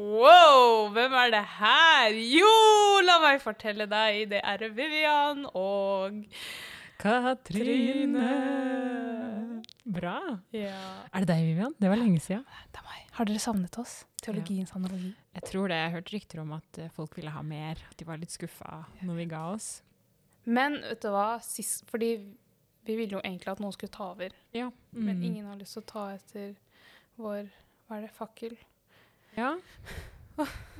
Wow, hvem er det her? Jo, la meg fortelle deg. Det er Vivian og Katrine. Bra. Ja, Er det deg, Vivian? Det var lenge siden. det er meg. Har dere savnet oss? Teologiens analogi. Jeg tror det. Jeg hørte rykter om at eh, folk ville ha mer. At de var litt skuffa når vi ga oss. Men vet du hva? Sist, fordi vi ville jo egentlig at noen skulle ta over. Ja. Men Mm. ingen har lyst til å ta etter vår Hva er det? Fakkel? Ja.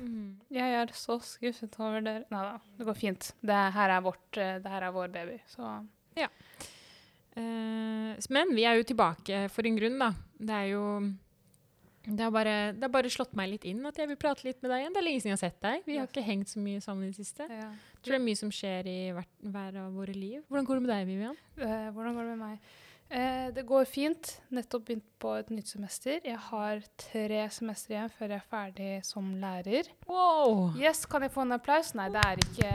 Mm. Jeg er så skuffet over dere. Nei da, det går fint. Det her er, vårt, eh, det her er vår baby, så Eh, s- men vi er jo tilbake for en grunn, da. Det er jo det har, bare, det har bare slått meg litt inn at jeg vil prate litt med deg igjen. Det er lenge siden jeg har sett deg. Vi har ikke hengt så mye sammen i det siste. ja. Tror det er mye som skjer i hver, hver av våre liv. Hvordan går det med deg, Vivian? Eh, hvordan går det med meg? Eh, det går fint. Nettopp begynt på et nytt semester. Jeg har tre semester igjen før jeg er ferdig som lærer. Wow! Yes, kan jeg få en applaus? Nei, det er ikke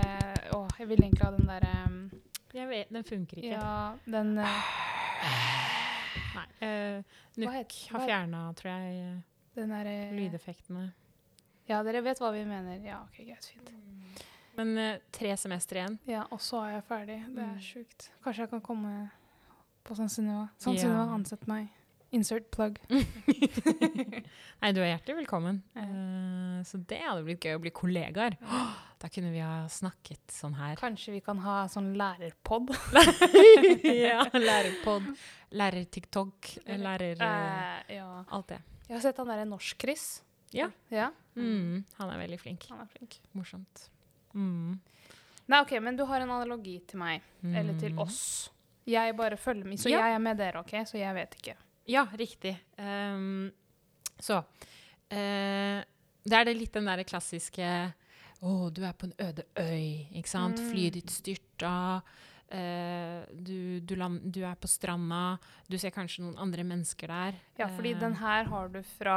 Å, jeg vil egentlig ha den derre Jeg vet, den funker ikke. Ja, den uh... Nei. Uh, Nuk har fjerna, tror jeg, Den derre lydeffektene. Ja, dere vet hva vi mener. Ja, OK, greit. Fint. Men uh, tre semester igjen. Ja, og så er jeg ferdig. Det er Mm. sjukt. Kanskje jeg kan komme på San Sunniva. San Ja. Sunniva, ansett meg. Insert plug. Nei, du er hjertelig velkommen. Eh, så det hadde blitt gøy å bli kollegaer. Da kunne vi ha snakket sånn her. Kanskje vi kan ha sånn lærerpod? ja, lærerpod, lærer-TikTok, lærer... eh, Eh, ja. alt det. Jeg har sett han derre Norsk-Chris. Ja. ja. Mm, han er veldig flink. Han er flink. Morsomt. Mm. Nei, OK, men du har en analogi til meg. Eller til Mm. oss. Jeg bare følger med. Så Ja. jeg er med dere, OK? Så jeg vet ikke. Ja, riktig. Um, så uh, Det er det litt den derre klassiske Å, du er på en øde øy, ikke sant? Mm. Flyet ditt styrta. Uh, du, du, land, du er på stranda. Du ser kanskje noen andre mennesker der. Ja, fordi uh, den her har du fra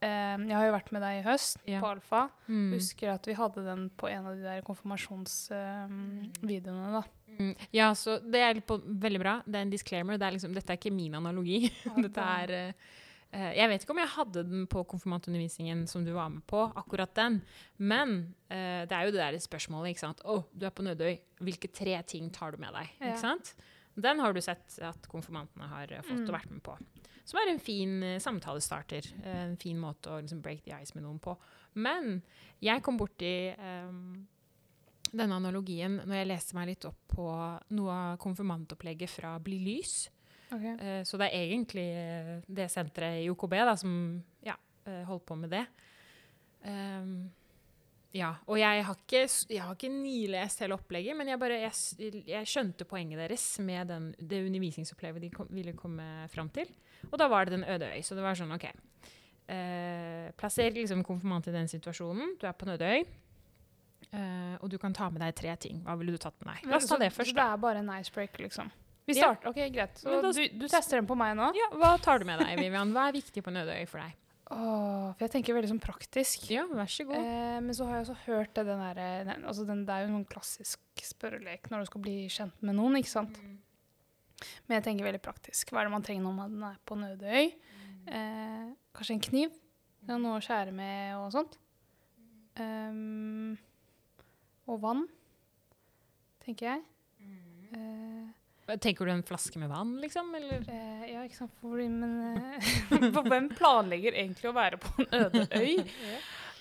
Jeg har jo vært med deg i høst yeah. på Alfa. mm, Husker at vi hadde den på en av de der konfirmasjonsvideoene, da. Mm, Ja, så det er på, veldig bra. Det er en disclaimer. Det er liksom, dette er ikke min analogi. Dette er eh, Jeg vet ikke om jeg hadde den på konfirmantundervisningen som du var med på, akkurat den. Men uh, det er jo det der spørsmålet, ikke sant. Å, du er på Nødøy. Hvilke tre ting tar du med deg? Ja. Ikke sant? Den har du sett at konfirmantene har fått Mm. og vært med på. Som er en fin uh, samtalestarter. en fin måte å liksom, break the ice med noen på. Men jeg kom borti um, denne analogien når jeg leste meg litt opp på noe av konfirmantopplegget fra Bli lys. Okay. Eh, så det er egentlig eh, det senteret i OKB da, som ja, eh, holdt på med det. Um, ja, og jeg har ikke, jeg har ikke nilest hele opplegget, men jeg, bare, jeg, jeg skjønte poenget deres med den, det undervisningsopplegget de kom, ville komme fram til. Og da var det den øde øy. Så det var sånn, OK. Eh, plasser liksom konfirmant i den situasjonen. Du er på en øde øy. Eh, og du kan ta med deg tre ting. Hva ville du tatt med deg? La oss ta Så- det Så først. det er bare en icebreaker, liksom? Vi Ja. starter. OK, greit. Så da- du, du tester den på meg nå? Ja, hva tar du med deg, Vivian? Hva er viktig på Nødøy for deg? Åh, for jeg tenker veldig sånn praktisk. Ja, vær så god. Eh, men så har jeg også hørt det, den der, altså det er jo en klassisk spørrelek når du skal bli kjent med noen, ikke sant? Men jeg tenker veldig praktisk. Hva er det man trenger når man er på Nødøy? Eh, kanskje en kniv? Noe å skjære med og sånt. Um, og vann, tenker jeg. Eh, Tenker du en flaske med vann, liksom? Eller? eh, ja, ikke sant? Fordi, men eh, for hvem planlegger egentlig å være på en øde øy?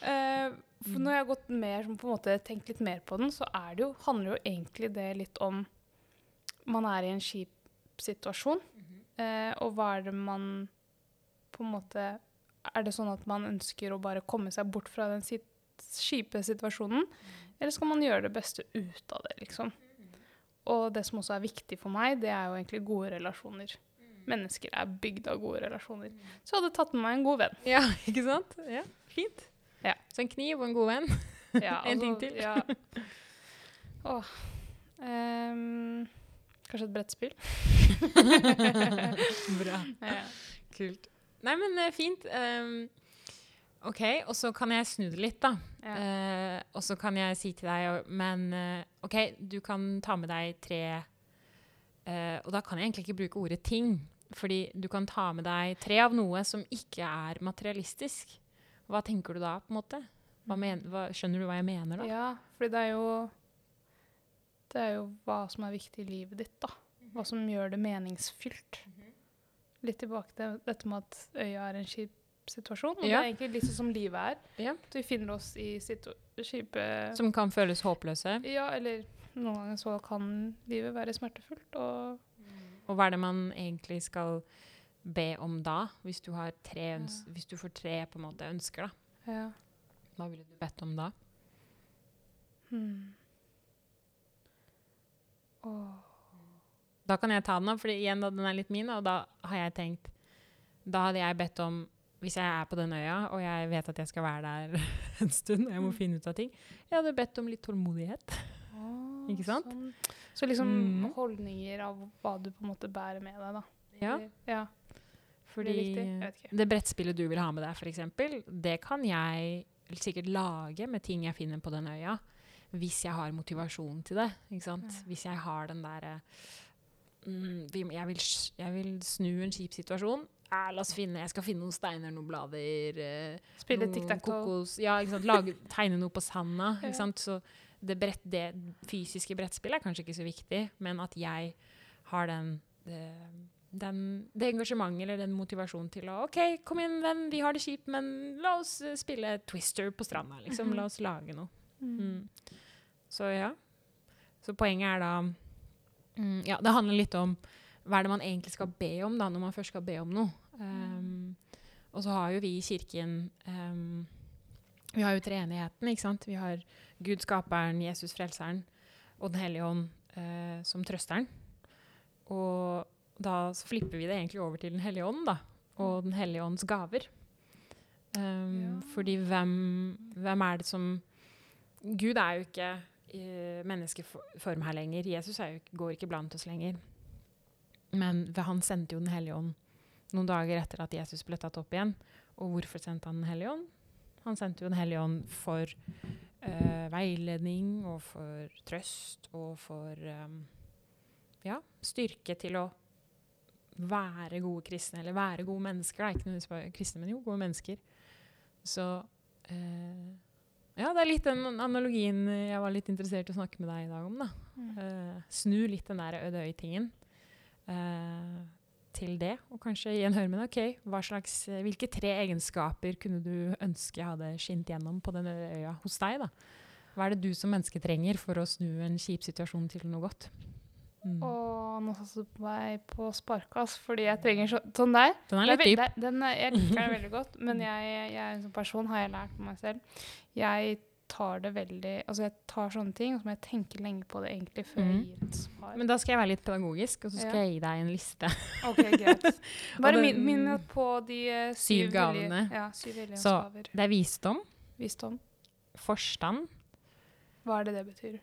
Eh, for når jeg har gått mer, på en måte tenkt litt mer på den, så er det jo, handler jo egentlig det litt om Man er i en kjip situasjon, eh, og hva er det man på en måte Er det sånn at man ønsker å bare komme seg bort fra den sit kjipe situasjonen, eller skal man gjøre det beste ut av det, liksom? Og det som også er viktig for meg, det er jo egentlig gode relasjoner. Mennesker er bygd av gode relasjoner. Så jeg hadde tatt med meg en god venn. Ja, ikke sant? Ja, Fint. Ja. Så en kniv og en god venn. Ja, En ting altså, til. Ja. Åh. Um, kanskje et brettspill? Bra. Ja. Kult. Nei, men eh, fint. Um, OK, og så kan jeg snu det litt, da. Ja. Uh, og så kan jeg si til deg Men uh, OK, du kan ta med deg tre uh, Og da kan jeg egentlig ikke bruke ordet ting. Fordi du kan ta med deg tre av noe som ikke er materialistisk. hva tenker du da, på en måte? Hva men, hva, skjønner du hva jeg mener da? Ja, fordi det er jo Det er jo hva som er viktig i livet ditt, da. Hva som gjør det meningsfylt. Litt tilbake til dette med at øya er en kjip situasjon. Og Ja. det er egentlig litt sånn som livet er. Ja. At vi finner oss i kjipe Som kan føles håpløse. Ja, eller noen ganger så kan livet være smertefullt. Og Og hva er det man egentlig skal be om da, hvis du, har tre øns hvis du får tre på en måte ønsker? da? ja. Hva ville du bedt om da? Hmm. Oh. Da kan jeg ta den for igjen da, den er litt min, og da har jeg tenkt Da hadde jeg bedt om Hvis jeg er på den øya, og jeg vet at jeg skal være der en stund, og jeg må Mm. finne ut av ting Jeg hadde bedt om litt tålmodighet. Åh, Ikke sant? Sånn. Så liksom Mm. holdninger av hva du på en måte bærer med deg, da. Ja, ja. fordi det det brettspillet du vil ha med deg, f.eks., det kan jeg sikkert lage med ting jeg finner på den øya, hvis jeg har motivasjon til det. Ikke sant? Ja. Hvis jeg har den derre mm, jeg, jeg vil snu en kjip situasjon. Eh, la oss finne, Jeg skal finne noen steiner, noen blader eh, Spille tic-tac-toe. kokos Ja? Lage, tegne noe på sanda. Så det, brett, det fysiske brettspillet er kanskje ikke så viktig, men at jeg har den, det, den, det engasjementet eller den motivasjonen til å OK, kom inn, venn, vi har det kjipt, men la oss eh, spille Twister på stranda, liksom. Mhm. La oss lage noe. Mm. Mm. Så ja. Så poenget er da mm, Ja, det handler litt om hva er det man egentlig skal be om da, når man først skal be om noe. Um, og så har jo vi i kirken um, Vi har jo treenigheten, ikke sant. Vi har Gud skaperen, Jesus frelseren og Den hellige ånd uh, som trøsteren. Og da så flipper vi det egentlig over til Den hellige ånd, da. Og Den hellige ånds gaver. Um, Ja. Fordi hvem, hvem er det som Gud er jo ikke i menneskeform her lenger. Jesus ikke- går ikke blant oss lenger. Men han sendte jo Den hellige ånd noen dager etter at Jesus ble tatt opp igjen. Og hvorfor sendte han Den hellige ånd? Han sendte jo Den hellige ånd for uh, veiledning og for trøst og for um, ja, styrke til å være gode kristne, eller være gode mennesker. Da. Ikke nødvendigvis kristne, men jo gode mennesker. Så uh, ja, det er litt den analogien jeg var litt interessert i å snakke med deg i dag om. da. Mm. Eh, snu litt den der øde-øy-tingen eh, til det. Og kanskje igjen høre med deg ok, hva slags, hvilke tre egenskaper kunne du ønske hadde skint gjennom på den øya hos deg? da? Hva er det du som menneske trenger for å snu en kjip situasjon til noe godt? Mm. Og nå satte du på meg på sparkas, fordi jeg trenger så, sånn der. Den er litt dyp. Den, er- jeg liker den veldig godt, men jeg, jeg som person har jeg lært på meg selv. Jeg tar det veldig Altså jeg tar sånne ting, og så må jeg tenke lenge på det egentlig før jeg Mhm. gir et svar. Men da skal jeg være litt pedagogisk, og så skal Ja. jeg gi deg en liste. OK, greit. Bare min, minn på de uh, Syv syv gavene. Ja, syv Så- gaver. Det er visdom, Visdom. forstand. Hva er det det betyr?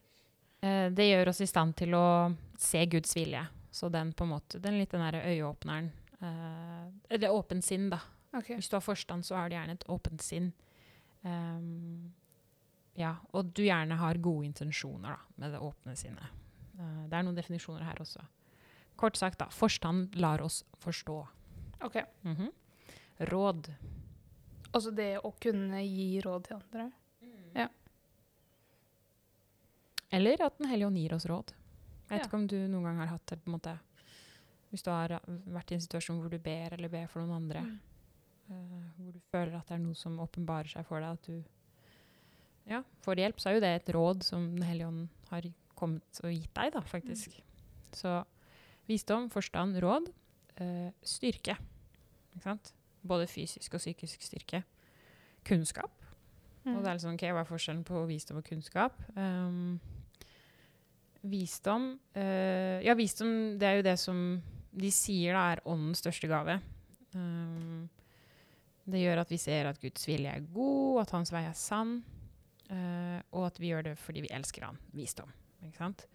Eh, det gjør oss i stand til å se Guds vilje. Så den på en måte, den litt den der øyeåpneren. Eh, eller åpent sinn, da. Okay. Hvis du har forstand, så har du gjerne et åpent sinn. Ehm, ja, og du gjerne har gode intensjoner da, med det åpne sinnet. Uh, det er noen definisjoner her også. Kort sagt, da. Forstand lar oss forstå. ok. Mhm. Råd. Altså det å kunne gi råd til andre. Ja. Eller at Den hellige ånd gir oss råd. Jeg vet Ja. ikke om du noen gang har hatt det på en måte Hvis du har vært i en situasjon hvor du ber eller ber for noen andre, Mm. uh, hvor du føler at det er noe som åpenbarer seg for deg, at du ja, får hjelp, så er jo det et råd som Den hellige ånd har kommet og gitt deg, da, faktisk. Så visdom, forstand, råd, eh, styrke. Ikke sant? Både fysisk og psykisk styrke. Kunnskap. Mm. Og det er liksom, ok, Hva er forskjellen på visdom og kunnskap? Um, visdom eh, Ja, visdom det er jo det som de sier da er åndens største gave. Um, det gjør at vi ser at Guds vilje er god, at hans vei er sann, eh, og at vi gjør det fordi vi elsker han. Visdom. Ikke sant?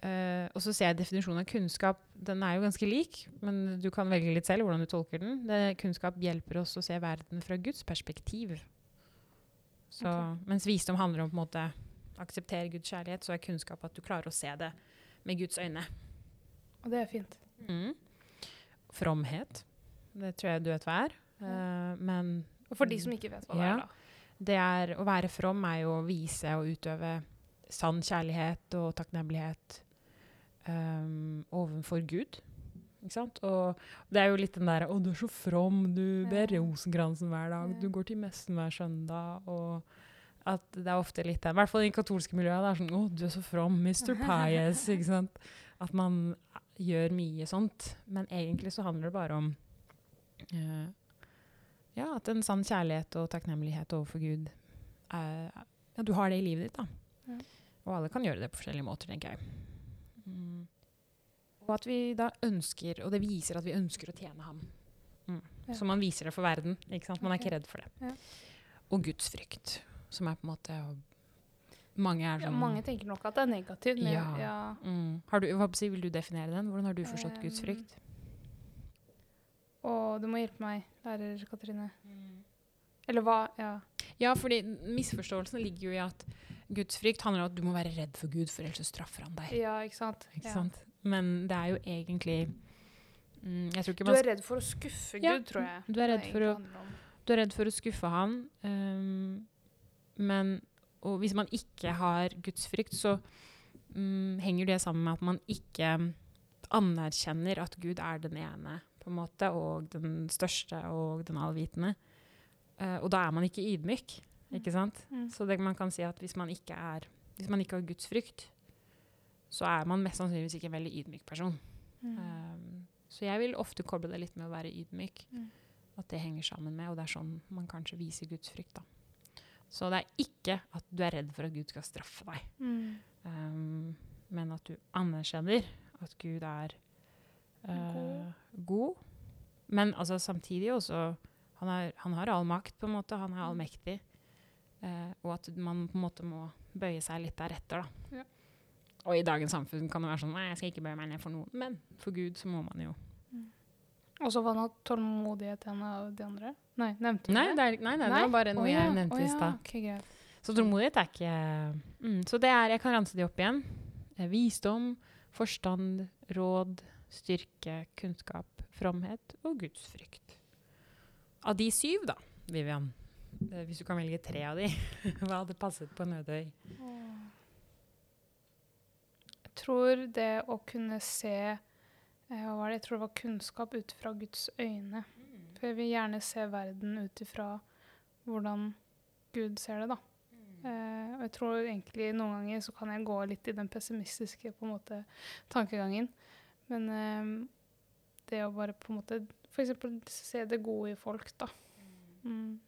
Uh, og så ser jeg definisjonen av kunnskap. Den er jo ganske lik, men du kan velge litt selv hvordan du tolker den. Det, kunnskap hjelper oss å se verden fra Guds perspektiv. Så, okay. Mens visdom handler om på en måte akseptere Guds kjærlighet, så er kunnskap at du klarer å se det med Guds øyne. Og det er fint. Mm. Fromhet. Det tror jeg du vet hva er. Uh, men For de som ikke vet hva det Ja. er, da. Det er, å være from er jo å vise og utøve sann kjærlighet og takknemlighet um, overfor Gud. Ikke sant? Og det er jo litt den der 'Å, du er så from. Du ber rosenkransen hver dag. Du går til messen hver søndag.' Og at det er ofte litt den, i hvert fall i katolske miljøet. Det er sånn 'Å, du er så from. Mr. Pious.' ikke sant? At man gjør mye sånt. Men egentlig så handler det bare om eh, ja, at en sann kjærlighet og takknemlighet overfor Gud er, ja, Du har det i livet ditt, da. Ja. Og alle kan gjøre det på forskjellige måter, tenker jeg. Mm. Og at vi da ønsker, og det viser at vi ønsker å tjene ham. Mm. Ja. Så man viser det for verden. ikke sant? Man er ikke redd for det. Ja. Og gudsfrykt, som er på en måte Mange er sånn mange tenker nok at det er negativt. Men Ja. ja. mm. du, hva Vil du definere den? Hvordan har du forstått Um, gudsfrykt? Og du må hjelpe meg, lærer Katrine. Eller hva? Ja. Ja, fordi misforståelsen ligger jo i at gudsfrykt handler om at du må være redd for Gud, for ellers straffer han deg. ja, ikke sant? Ikke Ja. sant? Men det er jo egentlig mm, Jeg tror ikke Du er redd for å skuffe Ja, Gud, tror jeg. du er redd for å- Du er redd for å skuffe han. Um, men og hvis man ikke har gudsfrykt, så mm, henger det sammen med at man ikke anerkjenner at Gud er den ene, på en måte, og den største og den allvitende. Uh, og da er man ikke ydmyk, ikke sant? Mm. Så det, man kan si at hvis man ikke er Hvis man ikke har gudsfrykt, så er man mest sannsynligvis ikke en veldig ydmyk person. Mm. Um, så jeg vil ofte koble det litt med å være ydmyk. Mm. At det henger sammen med, og det er sånn man kanskje viser gudsfrykt. da. Så det er ikke at du er redd for at Gud skal straffe deg, Mm. um, men at du anerkjenner at Gud er God. god. Men altså, samtidig også han, er, han har all makt, på en måte. Han er allmektig. Eh, og at man på en måte må bøye seg litt deretter, da. Ja. Og i dagens samfunn kan det være sånn Nei, jeg skal ikke bøye meg ned for noen. Men for Gud så må man jo Og så var han tålmodighet en av de andre? Nei, nevnte du Nei, det? er, nei, nei, det var bare noe oh, ja, jeg nevnte å i stad. Okay. Så tålmodighet er ikke mm, Så det er Jeg kan ranse de opp igjen. Eh, visdom, forstand, råd, styrke, kunnskap, fromhet og gudsfrykt. Av de syv, da, Vivian, eh, hvis du kan velge tre av de, hva hadde passet på en øde øy? Åh. Jeg tror det å kunne se eh, Hva var det? Jeg tror det var kunnskap ut fra Guds øyne. For jeg vil gjerne se verden ut ifra hvordan Gud ser det, da. Eh, og jeg tror egentlig noen ganger så kan jeg gå litt i den pessimistiske på en måte, tankegangen. Men eh, det å bare på en måte f.eks. se det gode i folk, da. Mm.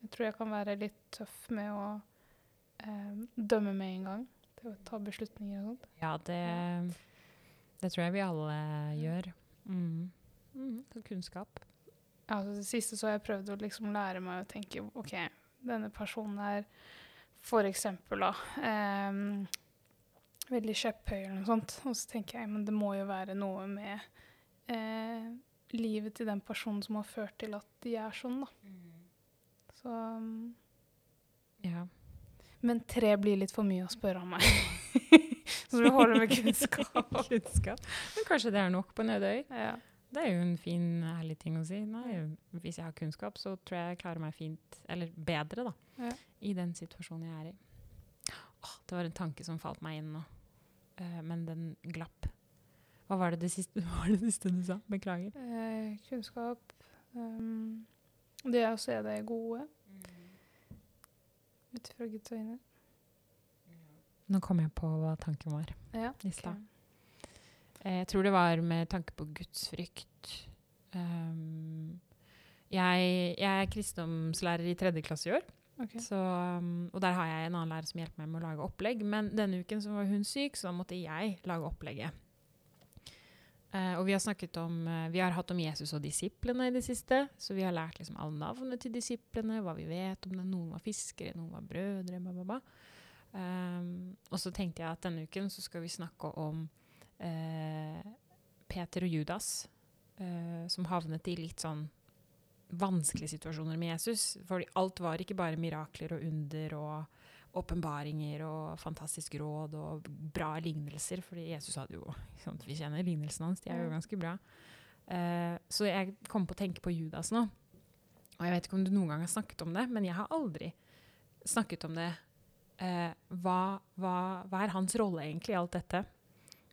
Jeg tror jeg kan være litt tøff med å eh, dømme med en gang. Til å ta beslutninger og sånt. Ja, det, det tror jeg vi alle gjør. Mm. Mm, så kunnskap. Ja, altså det siste så har jeg prøvd å liksom lære meg å tenke OK, denne personen er for eksempel da ehm, veldig kjepphøy eller noe sånt. Og så tenker jeg men det må jo være noe med eh, livet til den personen som har ført til at de er sånn, da. Så um, Ja. Men tre blir litt for mye å spørre om meg. så vi holder med kunnskap. kunnskap. Men kanskje det er nok på Nødøy? ja. Det er jo en fin, ærlig ting å si. Nei, hvis jeg har kunnskap, så tror jeg jeg klarer meg fint, eller bedre, da, Ja. i den situasjonen jeg er i. Åh, det var en tanke som falt meg inn nå, Eh, men den glapp. Hva var det det siste, det siste du sa? Beklager. Eh, kunnskap. Um, det å se det gode ut fra Guds øyne. Nå kom jeg på hva tanken var Ja. i stad. Eh, Jeg tror det var med tanke på gudsfrykt. Um, jeg, jeg er kristendomslærer i tredje klasse i år. Ok. Så, um, og der har jeg en annen lærer som hjelper meg med å lage opplegg. Men denne uken så var hun syk, så da måtte jeg lage opplegget. Uh, og vi har om uh, Vi har hatt om Jesus og disiplene i det siste. Så vi har lært liksom alle navnene til disiplene, hva vi vet om det. Noen var fiskere, noen var brødre, bla, bla, bla. Um, og så tenkte jeg at denne uken så skal vi snakke om uh, Peter og Judas, som havnet i litt sånn vanskelige situasjoner med Jesus. For alt var ikke bare mirakler og under og åpenbaringer og fantastisk råd og bra lignelser. Fordi Jesus hadde jo sant, Vi kjenner lignelsene hans, de er jo ganske bra. Uh, så jeg kom på å tenke på Judas nå. Og jeg vet ikke om du noen gang har snakket om det, men jeg har aldri snakket om det. Uh, hva, hva, hva er hans rolle egentlig i alt dette?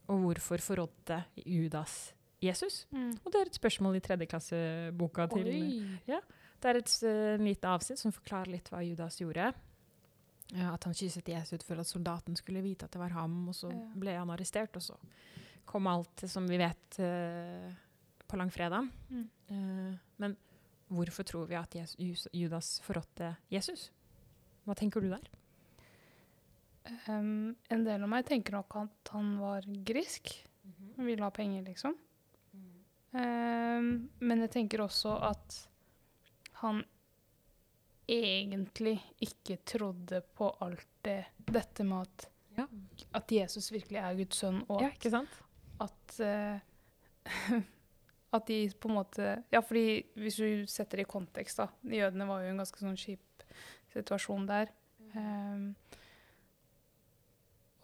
Og hvorfor forrådte Judas Jesus? Mm. Og det er et spørsmål i tredjeklasseboka til Oi. Det er et uh, lite avsnitt som forklarer litt hva Judas gjorde. Ja, at han kysset Jesus for at soldaten skulle vite at det var ham, og så Ja. ble han arrestert, og så kom alt som vi vet uh, på langfredag. Mm. Uh, men hvorfor tror vi at Jesus, Judas forrådte Jesus? Hva tenker du der? Um, en del av meg tenker nok at han var grisk. Han ville ha penger, liksom. Um, men jeg tenker også at han egentlig ikke trodde på alt det Dette med at, Ja. at Jesus virkelig er Guds sønn, og Ja, ikke sant? at uh, At de på en måte Ja, fordi hvis du setter det i kontekst, da Jødene var jo i en ganske sånn kjip situasjon der. Um,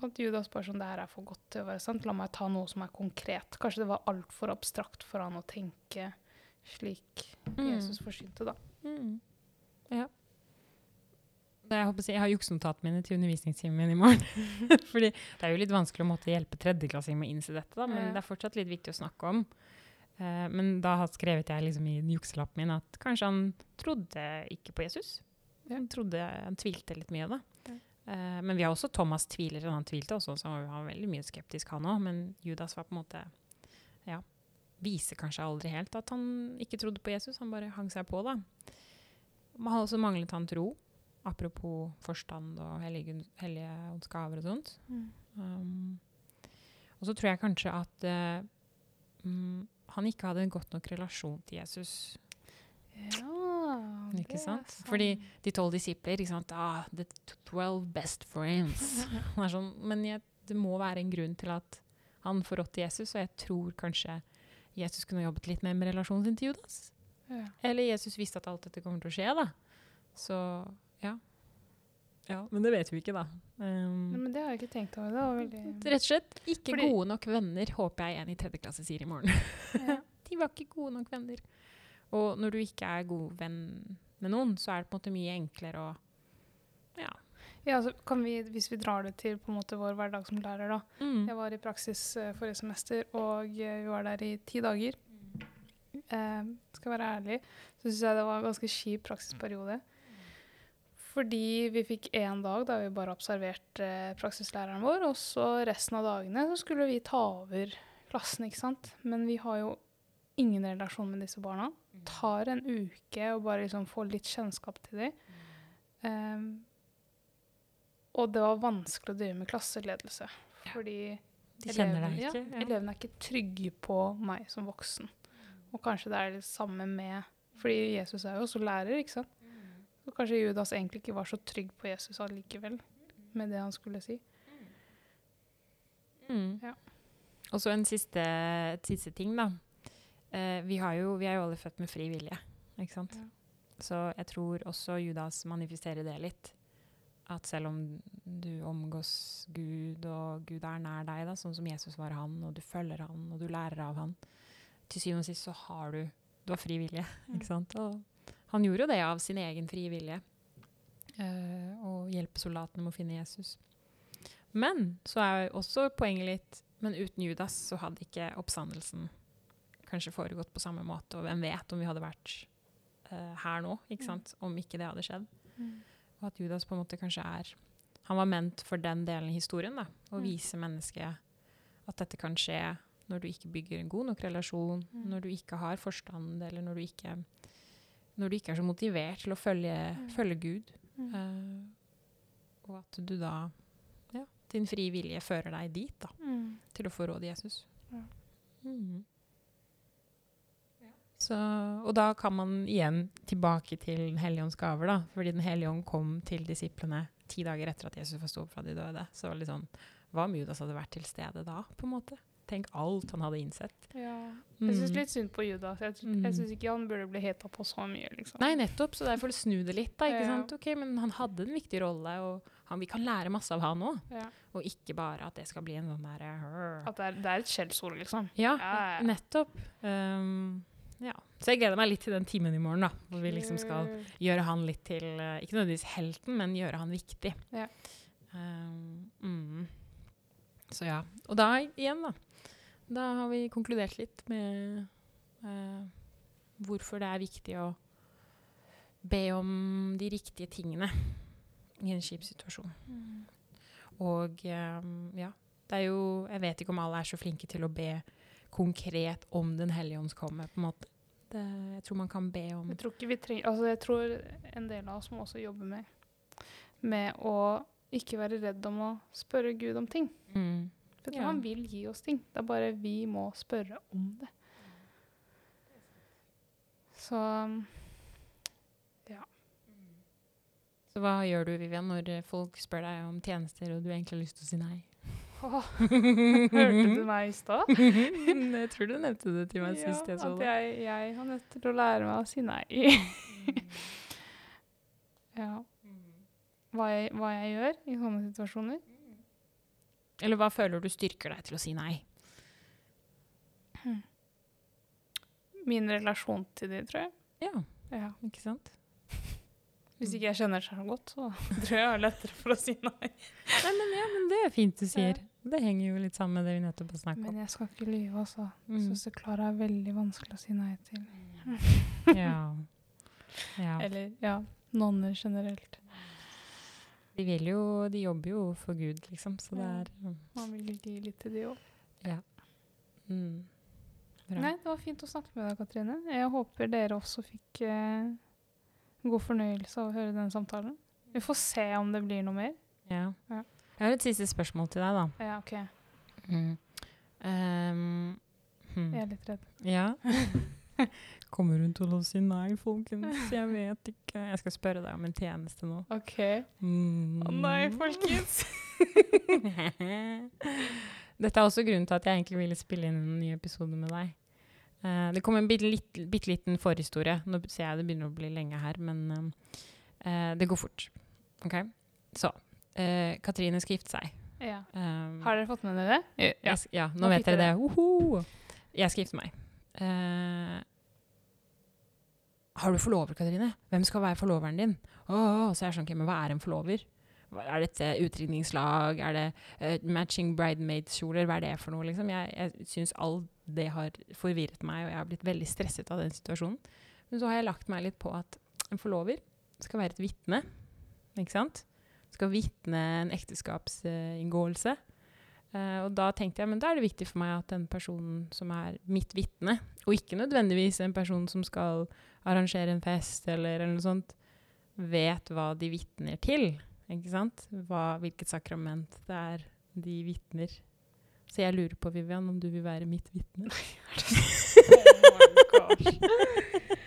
at Judas bare sånn Det her er for godt til å være sant. La meg ta noe som er konkret. Kanskje det var altfor abstrakt for han å tenke slik Mm. Jesus forsynte, da. Mm. Ja. Jeg, håper jeg har juksenotatene mine til undervisningstimen min i morgen. Fordi det er jo litt vanskelig å måtte hjelpe tredjeklassinger med å innse dette, da, men Ja. det er fortsatt litt viktig å snakke om. Uh, men da har skrevet jeg liksom i jukselappen min at kanskje han trodde ikke på Jesus. Han, trodde, han tvilte litt mye, da. Ja. Eh, men vi har også Thomas tviler, og han tvilte også, så han var veldig mye skeptisk, han òg. Men Judas var på en måte Ja. Viser kanskje aldri helt at han ikke trodde på Jesus. Han bare hang seg på, da. Man har også manglet han tro. Apropos forstand og hellige, hellige gaver og sånt. Um, og så tror jeg kanskje at uh, mm, han ikke hadde en godt nok relasjon til Jesus. Ja, Ikke er sant? Sånn. Fordi de tolv disipler ikke sant? Ah, The twelve best friends. Er sånn, men jeg, det må være en grunn til at han forrådte Jesus, og jeg tror kanskje Jesus kunne jobbet litt mer med relasjonen sin til Judas. ja. Eller Jesus visste at alt dette kommer til å skje, da. Så ja. Ja, Men det vet vi ikke, da. Nei, Um, Men det har jeg ikke tenkt over. Det var veldig rett og slett ikke Fordi- gode nok venner, håper jeg en i tredje klasse sier i morgen. ja. De var ikke gode nok venner. Og når du ikke er god venn med noen, så er det på en måte mye enklere å Ja. Ja, altså kan vi, Hvis vi drar det til på en måte vår hverdag som lærer, da. Mm. Jeg var i praksis uh, forrige semester, og uh, vi var der i ti dager. Uh, skal være ærlig, så syns jeg det var en ganske kjip praksisperiode. Fordi vi fikk én dag da vi bare observerte eh, praksislæreren vår, og så resten av dagene så skulle vi ta over klassen, ikke sant. Men vi har jo ingen relasjon med disse barna. Tar en uke å bare liksom få litt kjennskap til dem. Um, og det var vanskelig å drive med klasseledelse. Fordi De kjenner deg elevene- ikke. Ja, elevene er ikke trygge på meg som voksen. Og kanskje det er det samme med Fordi Jesus er jo også lærer, ikke sant? Så kanskje Judas egentlig ikke var så trygg på Jesus allikevel, med det han skulle si. Mm. Ja. Og så en siste, siste ting, da. Eh, vi, har jo, vi er jo alle født med fri vilje, ikke sant? Ja. Så jeg tror også Judas manifesterer det litt. At selv om du omgås Gud, og Gud er nær deg, da, sånn som Jesus var han, og du følger han, og du lærer av han, til syvende og sist så har du, du har fri vilje, ikke sant? Og han gjorde jo det av sin egen frie vilje. Og hjelpe soldatene med å finne Jesus. Men så er også poenget litt Men uten Judas så hadde ikke oppstandelsen kanskje foregått på samme måte. Og hvem vet om vi hadde vært uh, her nå, ikke sant? om ikke det hadde skjedd. Og at Judas på en måte kanskje er Han var ment for den delen i historien. da, Å Mm. vise mennesket at dette kan skje når du ikke bygger en god nok relasjon, Mm. når du ikke har forstand, eller når du ikke, når du ikke er så motivert til å følge, Mm. følge Gud. Mm. Eh, og at du da ja, din frie vilje fører deg dit, da, Mm. til å få råd i Jesus. Ja. Mhm. Så, og da kan man igjen tilbake til Den hellige ånds gaver, da. Fordi Den hellige ånd kom til disiplene ti dager etter at Jesus forsto fra de døde. Så det var litt sånn Hva om Judas hadde vært til stede da, på en måte? Tenk alt han hadde innsett. Ja. Jeg syns Mm. litt synd på Judas. Jeg, Mm. jeg syns ikke han burde bli heta på så mye, liksom. Nei, nettopp. Så derfor snu det litt, da. Ikke Ja. sant? Ok, Men han hadde en viktig rolle, og han, vi kan lære masse av han òg. Ja. Og ikke bare at det skal bli en sånn derre At det er, det er et skjellsord, liksom. Ja. nettopp. Um, ja. Så jeg gleder meg litt til den timen i morgen, da. Hvor vi liksom skal gjøre han litt til eh, Ikke nødvendigvis helten, men gjøre han viktig. Ja. Um, mm. Så ja. Og da igjen, da. Da har vi konkludert litt med uh, hvorfor det er viktig å be om de riktige tingene i en kjip situasjon. Mm. Og um, ja, det er jo Jeg vet ikke om alle er så flinke til å be konkret om Den hellige ånds komme, på en måte. Det, jeg tror man kan be om Jeg tror ikke vi trenger Altså, jeg tror en del av oss må også jobbe med med å ikke være redd om å spørre Gud om ting. mm. For Ja. han vil gi oss ting. Det er bare vi må spørre om det. Så ja. Så hva gjør du, Vivian, når eh, folk spør deg om tjenester, og du egentlig har lyst til å si nei? Åh, Hørte du meg i stad? jeg tror du nevnte det til meg sist jeg så det. jeg, jeg har nødt til å lære meg å si nei. ja. Hva jeg, hva jeg gjør i sånne situasjoner? Eller hva føler du styrker deg til å si nei? Min relasjon til de, tror jeg. Ja, Ja. ikke sant? Hvis ikke jeg kjenner det så godt, så tror jeg jeg har lettere for å si nei. Nei, men, ja, men det er fint du sier. Det henger jo litt sammen med det vi nettopp har snakket Men om. jeg skal ikke lyve, altså. Mm. Søster Klara er veldig vanskelig å si nei til. Ja. ja. Eller ja, nonner generelt. De vil jo De jobber jo for Gud, liksom, så det er mm, Man vil gi litt til de òg. mm, bra. Nei, det var fint å snakke med deg, Katrine. Jeg håper dere også fikk eh, god fornøyelse av å høre den samtalen. Vi får se om det blir noe mer. Ja. Ja. Jeg har et siste spørsmål til deg, da. Ja, OK. Mm. Um, hmm. Jeg er litt redd. Ja. Kommer hun til å si nei, folkens? Jeg vet ikke. Jeg skal spørre deg om en tjeneste nå. OK. Å Mm. nei, folkens. Dette er også grunnen til at jeg egentlig ville spille inn en ny episode med deg. Uh, det kom en bitte, bitte liten forhistorie. Nå ser jeg det begynner å bli lenge her, men uh, det går fort. Ok? Så eh, Katrine skal gifte seg. Ja. Um, Har dere fått med dere det? Ja. jeg, ja, nå, Nå vet dere det. Woho! Jeg skal gifte meg. Eh, har du forlover, Katrine? Hvem skal være forloveren din? Åh, så er jeg sånn, okay, men hva er en forlover? Er dette utringningslag? Er det uh, matching bridemaid-kjoler? Hva er det for noe? Liksom? Jeg, jeg syns all det har forvirret meg, og jeg har blitt veldig stresset av den situasjonen. Men så har jeg lagt meg litt på at en forlover skal være et vitne, ikke sant? Skal vitne en ekteskapsinngåelse. Uh, og da tenkte jeg, men da er det viktig for meg at den personen som er mitt vitne, og ikke nødvendigvis en person som skal arrangere en fest eller, eller noe sånt, vet hva de vitner til. Ikke sant? Hva, hvilket sakrament det er de vitner. Så jeg lurer på, Vivian, om du vil være mitt vitne.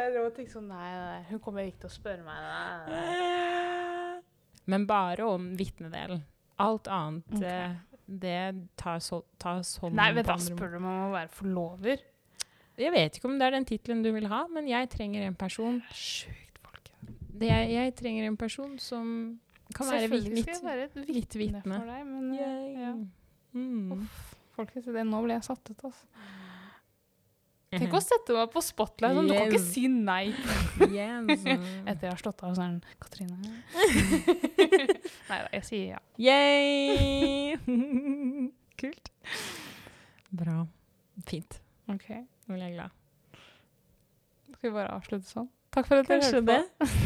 Jeg drev og tenkte sånn Nei, nei, hun kommer ikke til å spørre meg. Nei, nei. Men bare om vitnedelen. Alt annet, okay. eh, det tas hånd nei om vet du, på hva, spør du om å være forlover? Jeg vet ikke om det er den tittelen du vil ha, men jeg trenger en person Sjukt, det, jeg, jeg trenger en person som kan være jeg mitt, være et vitne. for deg, men yeah. Ja. Mm. Uff, folkens, det, nå ble jeg satt ut, altså. Tenk å sette meg på spotlight, sånn, du kan ikke si nei Yes. etter jeg har slått av sånn Katrine. nei da, jeg sier ja. Yay! Kult. Bra. Fint. OK. Nå blir jeg glad. Skal vi bare avslutte sånn? Takk for at dere Kanskje hørte det.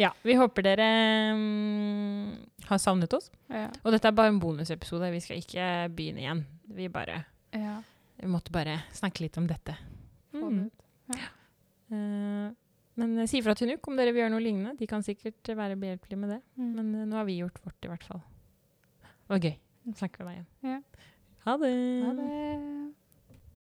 Ja, vi håper dere mm, har savnet oss. Ja. Og dette er bare en bonusepisode. Vi skal ikke begynne igjen. Vi bare ja. Vi måtte bare snakke litt om dette. Mm. Ja. Eh, men eh, si fra til Nuk om dere vil gjøre noe lignende. De kan sikkert være behjelpelige med det. Mm. Men eh, nå har vi gjort vårt, i hvert fall. Det var gøy. Snakker med deg igjen. Ja. Ha det. Ha det.